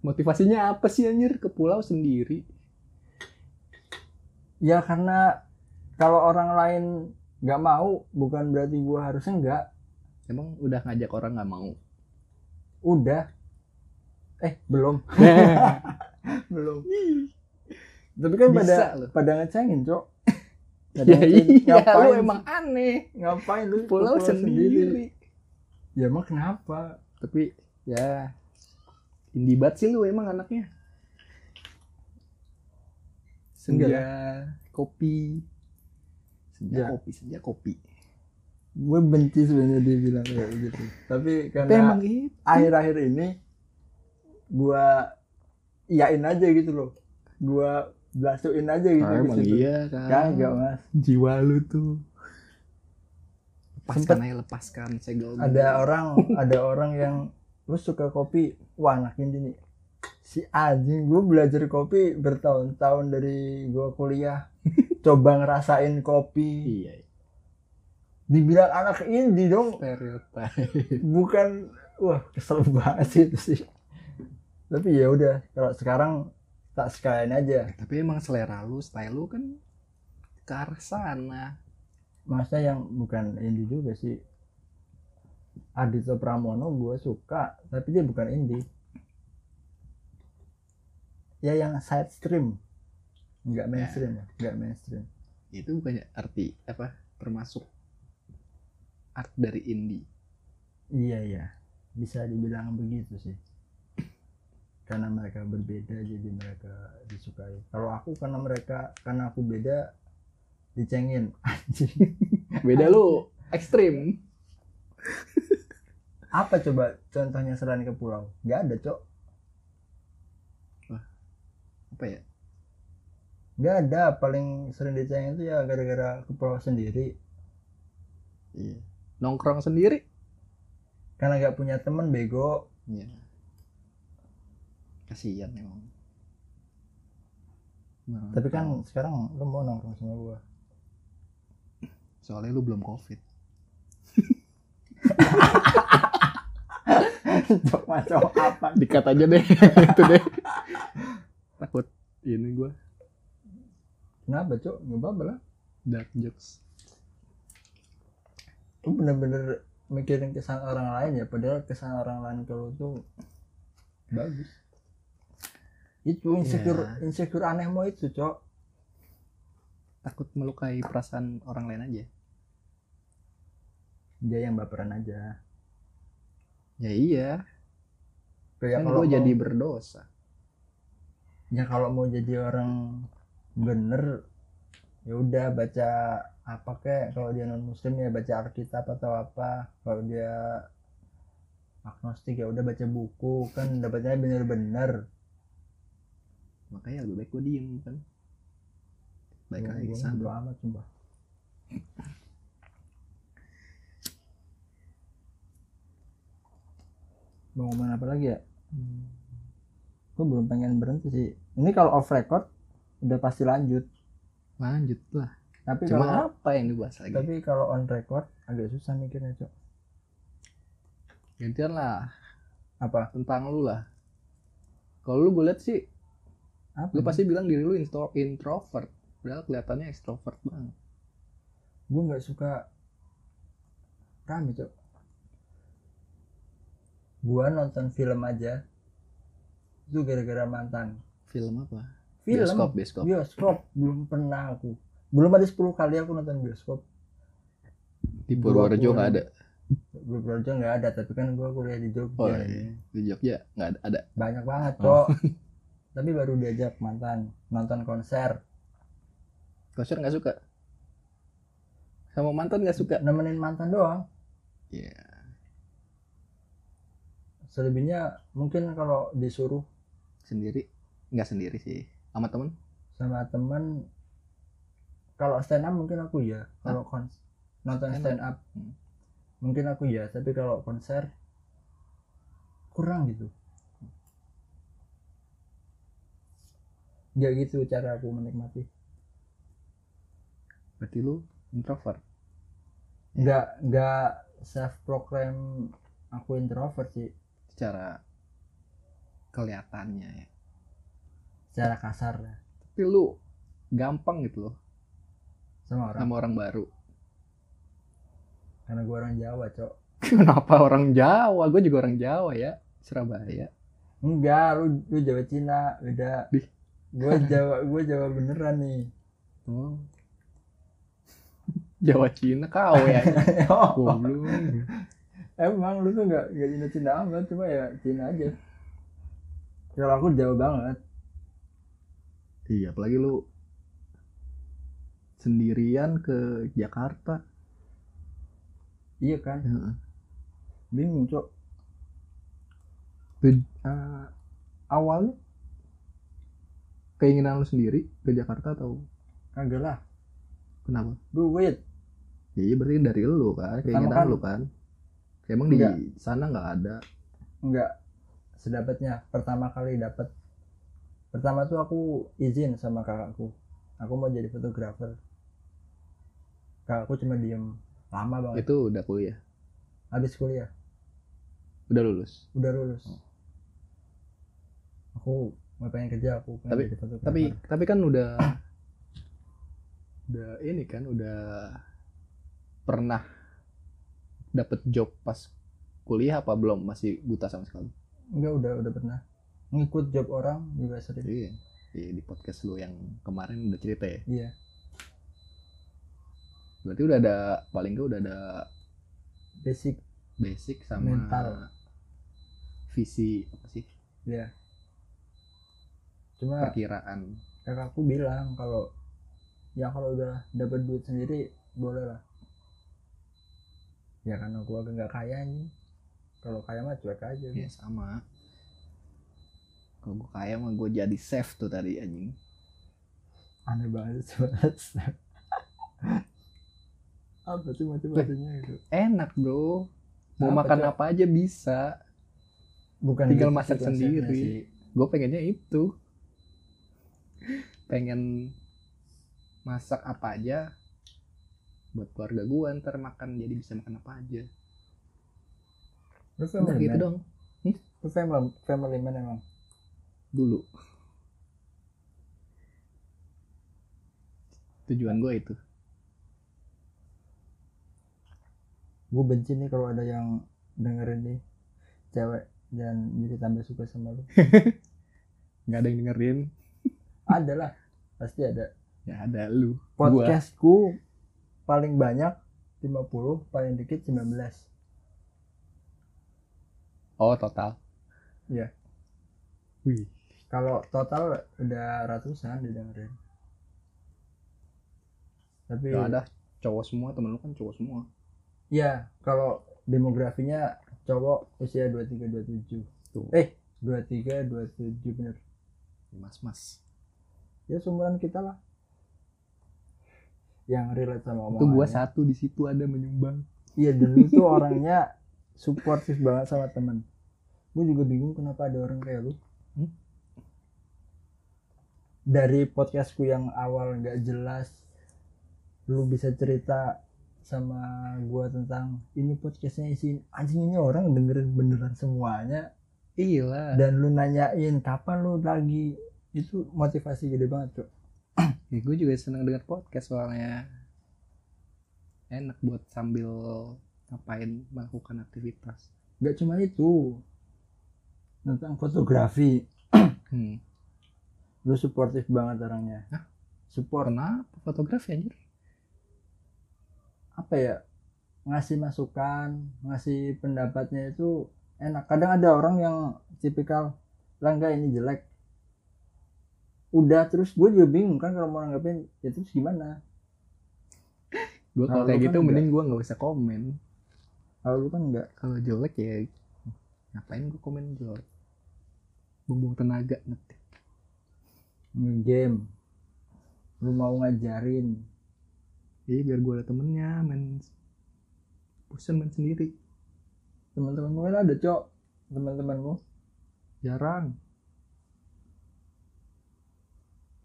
C: Motivasinya apa sih anjir? Ke pulau sendiri.
B: Ya karena kalau orang lain nggak mau bukan berarti gue harus enggak
C: emang udah ngajak orang nggak mau?
B: Udah. Eh belum. Belum. Tapi kan pada
C: Bisa loh.
B: pada ngecengin cok. Pada
C: ya iya lu
B: ngapain
C: emang aneh.
B: Ngapain lu
C: pulau sendiri.
B: ya emang kenapa?
C: Tapi ya indie banget sih lu emang anaknya. Senja
B: Enggak
C: kopi senja
B: Ya.
C: kopi senja kopi.
B: Gue benci sebenarnya dia bilang kayak gitu. Tapi karena
C: gitu.
B: akhir-akhir ini gue iyain aja gitu loh. Gue blasuin aja gitu
C: Ah, emang
B: situ.
C: iya kan.
B: Kagak mas.
C: Jiwa lu tuh. Lepaskan
B: Sempet
C: aja lepaskan segel
B: ada orang ada orang yang lu suka kopi wah anak ini si anjing gue belajar kopi bertahun-tahun dari gue kuliah coba ngerasain kopi.
C: Iya.
B: Dibilang anak indie dong.
C: Stereotype.
B: Bukan wah kesel banget sih itu sih. Tapi ya udah kalau sekarang tak sekalian aja.
C: Tapi emang selera lu style lu kan ke arah sana.
B: Masa yang bukan indie juga sih. Adito Pramono gue suka tapi dia bukan indie. Ya yang side stream nggak mainstream ya nggak mainstream.
C: Itu bukannya arti apa? Termasuk art dari indie?
B: Iya iya. Bisa dibilang begitu sih. Karena mereka berbeda jadi mereka disukai. Kalau aku karena mereka karena aku beda dicengin. Anjing
C: beda lu ekstrim.
B: Apa coba contohnya selain ke pulau? Nggak ada cok.
C: Apa ya
B: nggak ada paling sering dicengin itu ya gara-gara ke pulau sendiri.
C: Iya. Nongkrong sendiri?
B: Karena nggak punya temen bego.
C: Iya. Kasihan emang. Nah,
B: tapi kan sekarang lu mau nongkrong sama gua.
C: Soalnya lu belum covid.
B: Cok macam apa?
C: Dikat aja deh itu deh. Takut ini gua
B: kenapa cok? Nggak apa-apa lah.
C: Dark jokes.
B: Lu bener-bener mikirin kesan orang lain ya padahal kesan orang lain kalau tuh bagus. Itu insecure
C: Iya.
B: insecure aneh mau itu cok.
C: Takut melukai perasaan orang lain aja.
B: Dia yang baperan aja.
C: Ya iya.
B: Kayak
C: kan
B: kalau
C: gue
B: mau-
C: jadi berdosa.
B: Ya kalau mau jadi orang bener. Ya udah baca apa kek? Kalau dia non muslim ya baca alkitab atau apa. Kalau dia agnostik ya udah baca buku. Kan dapatnya bener-bener.
C: Makanya lebih baik gue diem kan? Baik ke sana
B: bodo amat sumpah. Mau ngomong apa lagi ya?
C: Hmm.
B: gue belum pengen berhenti sih. Ini kalau off record udah pasti lanjut.
C: Lanjut lah.
B: Tapi
C: cuma
B: kalau
C: apa yang dibahas lagi?
B: Tapi kalau on record agak susah mikirnya cok.
C: Gantian lah.
B: Apa?
C: Tentang lu lah. Kalau lu gue liat sih
B: apa
C: lu pasti bilang diri lu intro introvert. Padahal kelihatannya extrovert banget.
B: Gue nggak suka rame cok. Gue nonton film aja. Itu gara-gara mantan.
C: Film apa
B: film?
C: Bioskop bioskop.
B: Bioskop. Belum pernah aku. Belum ada 10 kali aku nonton bioskop.
C: Di Purworejo nggak ada?
B: Purworejo nggak ada tapi kan gue kuliah di Jogja.
C: Oh iya. di Jogja nggak ada ada.
B: Banyak banget
C: Oh.
B: cok. Tapi baru diajak mantan nonton konser.
C: Konser nggak suka? Sama mantan nggak suka?
B: Nemenin mantan doang.
C: Iya.
B: selebihnya mungkin kalau disuruh
C: sendiri? Nggak sendiri sih sama temen?
B: Sama temen kalau stand up mungkin aku ya kalau kons nonton
C: Stand up.
B: stand up.
C: Hmm.
B: mungkin aku ya tapi kalau konser kurang gitu. Nggak gitu cara aku menikmati.
C: Berarti lu introvert?
B: Nggak nggak self proclaim aku introvert sih.
C: Secara kelihatannya ya
B: secara kasar. Ya
C: tapi lu gampang gitu loh.
B: Sama orang.
C: Sama orang baru.
B: Karena gue orang Jawa cok.
C: Kenapa orang Jawa? Gue juga orang Jawa ya Surabaya.
B: Enggak lu lu Jawa Cina beda. Gue Jawa gue Jawa beneran nih.
C: Oh. Jawa Cina kau ya? Goblok.
B: Emang lu tuh nggak nggak Cina Cina amat cuma ya Cina aja. Kalau aku Jawa banget
C: iya apalagi lu sendirian ke Jakarta
B: iya kan
C: Heeh.
B: bingung cok
C: Tuj- eh, awalnya keinginan lu sendiri ke Jakarta atau
B: kagak lah
C: kenapa?
B: duit
C: Ya iya berarti dari lu kan, keinginan
B: kan-
C: lu kan. Emang di
B: Enggak.
C: sana nggak ada.
B: enggak sedapatnya pertama kali dapat pertama tuh aku izin sama kakakku. Aku mau jadi fotografer. Kakakku cuma diem. Lama banget.
C: Itu udah kuliah,
B: habis kuliah.
C: Udah lulus.
B: udah lulus.
C: Oh.
B: aku mau pengen kerja aku pengen
C: Tapi-
B: jadi fotografer.
C: Tapi tapi kan udah udah ini kan udah pernah dapet job pas kuliah apa belum? Masih buta sama sekali?
B: enggak udah udah pernah ngikut job orang juga sering.
C: Iya. Iya di podcast lu yang kemarin udah cerita ya.
B: iya.
C: Berarti udah ada paling nggak udah ada
B: basic.
C: basic sama
B: Mental.
C: visi apa sih?
B: Ya cuma
C: perkiraan.
B: kakakku bilang kalau ya kalau udah dapat duit sendiri boleh lah. Ya karena keluarga nggak kaya nih. Kalau kaya mah cuek aja.
C: Ya sama kalau gue kaya mah gue jadi chef tuh tadi anjing.
B: Aneh banget sebenarnya apa sih motivasinya itu
C: enak bro. Mau
B: Apa,
C: makan
B: Cok?
C: apa aja bisa.
B: Bukan
C: Tinggal
B: gitu
C: masak sendiri. gue pengennya itu. Pengen masak apa aja buat keluarga gue ntar makan jadi bisa makan apa aja.
B: Family
C: gitu dong.
B: Lu family family man emang
C: dulu. Tujuan gue itu.
B: Gue benci nih kalau ada yang dengerin nih cewek dan jadi tambah suka sama lu.
C: Nggak ada yang dengerin.
B: Ada lah pasti ada.
C: Ya ada lu. Gua.
B: podcastku paling banyak 50 paling dikit 19
C: oh total.
B: Iya.
C: wih
B: kalau total udah ratusan didengerin. Tapi
C: Gak ada cowok semua temen lu kan cowok semua.
B: Ya kalau demografinya cowok usia 23 27
C: tuh.
B: Eh 23 27 bener.
C: Mas mas
B: ya seumuran kita lah. Yang relate sama
C: itu gua satu di situ ada menyumbang.
B: Iya dulu tuh orangnya suportif banget sama temen. Gue juga bingung kenapa ada orang kayak lu? Dari podcastku yang awal nggak jelas lu bisa cerita sama gua tentang ini podcastnya isi anjing ini orang dengerin beneran semuanya.
C: Iya
B: dan lu nanyain kapan lu lagi? Itu motivasi gede banget tuh
C: ya, gue juga seneng denger podcast soalnya. Enak buat sambil ngapain melakukan aktivitas.
B: Nggak cuma itu tentang fotografi.
C: Hmm.
B: Lu suportif banget orangnya.
C: Hah?
B: support.
C: Kenapa fotografi anjir.
B: Apa ya? Ngasih masukan ngasih pendapatnya itu enak. Kadang ada orang yang tipikal langga ini jelek. Udah terus gue juga bingung kan kalau mau nanggepin ya terus gimana?
C: Gue
B: Kalau
C: kayak
B: kan
C: gitu
B: enggak.
C: mending gue nggak usah komen.
B: Kalau lu kan enggak.
C: Kalau jelek ya ngapain gue komen jelek? Bumbung tenaga ngetik
B: game lu mau ngajarin.
C: Iya biar gue ada temennya main bosan main sendiri.
B: Teman-temanmu kan ada cok. Teman-temanmu
C: jarang.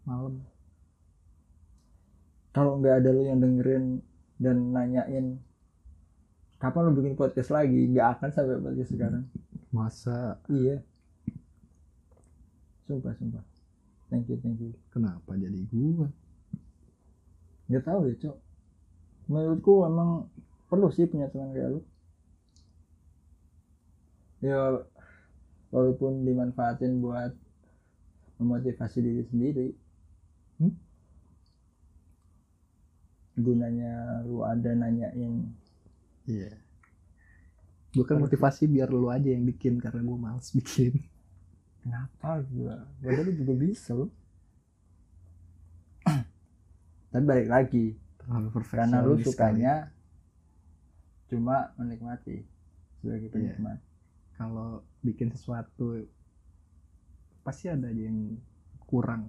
C: Malam.
B: Kalau nggak ada lu yang dengerin dan nanyain kapan lu bikin podcast lagi? Nggak akan sampai podcast sekarang.
C: Masa?
B: Iya. Sumpah sumpah thank you thank you.
C: Kenapa jadi gue
B: nggak tahu ya cok. Menurutku emang perlu sih punya teman kayak lu. Ya walaupun dimanfaatin buat memotivasi diri sendiri.
C: Hmm?
B: gunanya lu ada nanyain.
C: Iya. Gue kan motivasi biar lu aja yang bikin karena gue males bikin
B: kenapa gua? Padahal lu juga bisa lu tapi balik lagi
C: terlalu
B: karena lu sukanya cuma menikmati sebagai
C: Iya.
B: penikmat
C: kalau bikin sesuatu pasti ada aja yang kurang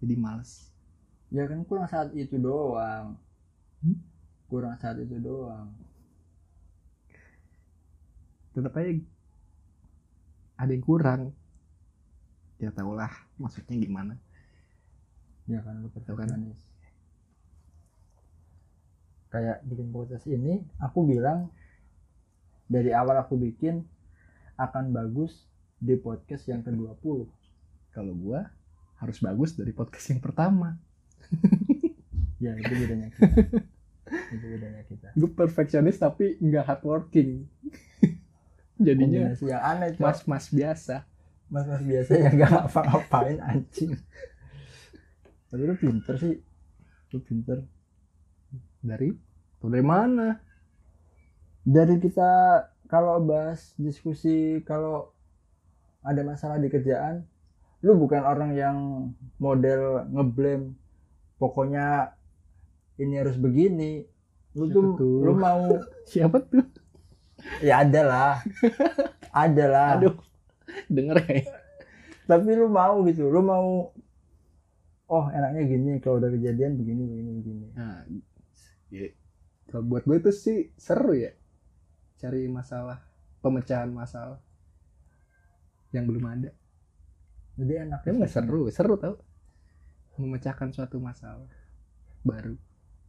C: jadi males.
B: Ya kan kurang saat itu doang.
C: Hmm?
B: kurang saat itu doang.
C: Tetap aja ada yang kurang ya tau lah maksudnya gimana.
B: Ya kan lu
C: kan?
B: perfeksionis kayak bikin podcast ini aku bilang dari awal aku bikin akan bagus di podcast yang ke-20
C: kalau gua harus bagus dari podcast yang pertama.
B: Ya itu bedanya kita. Itu bedanya kita.
C: Gue perfeksionis tapi nggak hardworking. Jadinya
B: kombinasi yang aneh
C: mas mas biasa
B: mas mas biasa yang gak ngapa-ngapain anjing. Tapi lu pinter sih. Lu pinter.
C: Dari? Dari mana?
B: Dari kita kalau bahas diskusi kalau ada masalah di kerjaan lu bukan orang yang model ngeblame pokoknya ini harus begini. Lu
C: Siapa
B: tuh
C: tuh?
B: lu mau
C: siapa tuh?
B: Ya ada lah. Ada lah.
C: Aduh denger ya?
B: Tapi lu mau gitu lu mau oh enaknya gini kalau udah kejadian begini begini begini.
C: Nah ya, kalau buat gue itu sih seru ya cari masalah pemecahan masalah yang belum ada.
B: Jadi enak
C: Emang nggak seru seru tau. Memecahkan suatu masalah baru.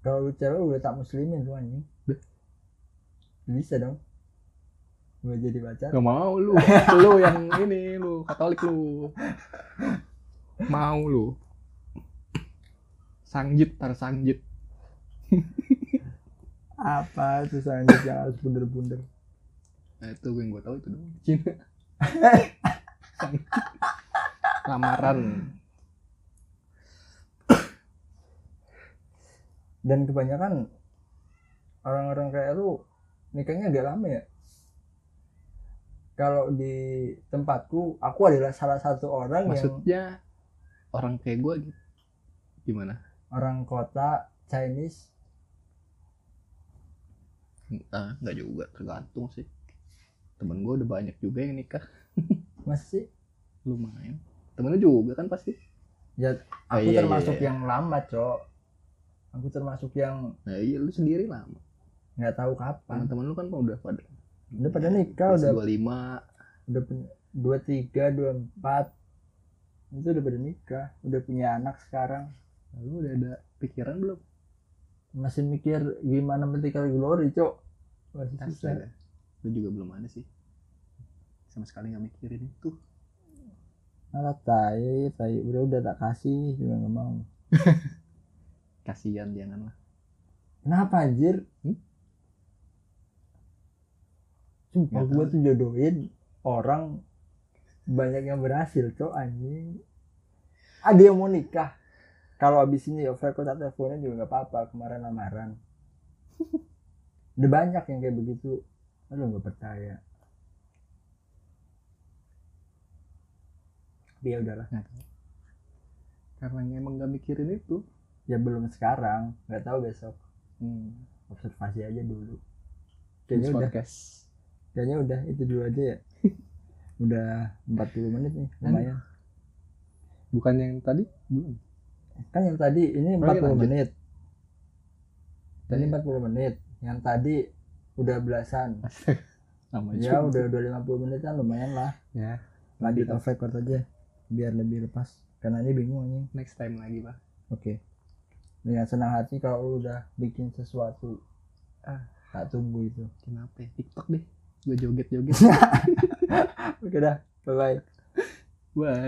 B: Kalau lu cewek udah tak muslimin tuh anjing. Bisa dong gue jadi pacar?
C: Gak mau lu. Lu yang ini lu katolik lu. Mau lu. Sangjit tar sangjit.
B: Apa itu selanjutnya harus bunder-bunder?
C: Nah, itu gue yang gue tahu itu dong Cina. Sangjit. lamaran.
B: Dan kebanyakan orang-orang kayak lu nikahnya agak lama ya kalau di tempatku aku adalah salah satu orang yang
C: maksudnya orang kayak gue gitu. Gimana?
B: Orang kota Chinese.
C: Ah nggak juga tergantung sih. Temen gue udah banyak juga yang nikah.
B: Masih
C: lumayan. Temennya juga kan pasti.
B: Ya
C: Ah,
B: aku
C: iya,
B: termasuk
C: iya, iya.
B: yang lama cok. Aku termasuk yang
C: nah iya lu sendiri lama.
B: nggak tahu kapan.
C: Teman-teman lu kan udah pada
B: udah pada nikah udah
C: dua lima
B: udah dua tiga dua empat itu udah pada nikah udah punya anak sekarang
C: lu udah ada pikiran belum
B: masih mikir gimana vertical glory cok masih susah
C: Astaga. Gue juga belum ada sih. Sama sekali nggak mikirin itu.
B: alat tai tai udah udah tak kasih juga nggak mau
C: Kasihan jangan lah.
B: kenapa anjir
C: Hmm?
B: Sumpah gue tuh jodohin orang banyak yang berhasil cok anjing. Ada yang mau nikah. Kalau abis ini ya aku tak teleponnya juga nggak apa-apa kemarin lamaran. Udah banyak yang kayak begitu. Aduh nggak percaya. Tapi ya udahlah.
C: Nggak tahu. Karena emang nggak mikirin itu.
B: ya belum sekarang. Nggak tahu besok.
C: Hmm.
B: observasi aja dulu.
C: Kayaknya
B: udah.
C: podcast.
B: Kayaknya udah itu dulu aja ya udah 40 menit nih lumayan
C: Bukan yang tadi? Belum.
B: kan yang tadi ini
C: Oh,
B: 40
C: iya, lanjut.
B: menit ini
C: Iya.
B: 40 menit yang tadi udah belasan ya
C: juga.
B: udah udah 50 menit kan lumayan lah
C: Ya.
B: lanjut
C: Lanjut.
B: off record aja biar lebih lepas karena ini bingung anjing
C: Next time lagi pak.
B: oke dengan senang hati kalau lu udah bikin sesuatu
C: Ah.
B: tak tunggu itu
C: Kenapa? ya? TikTok deh. Gue joget-joget.
B: oke dah bye bye
C: Bye.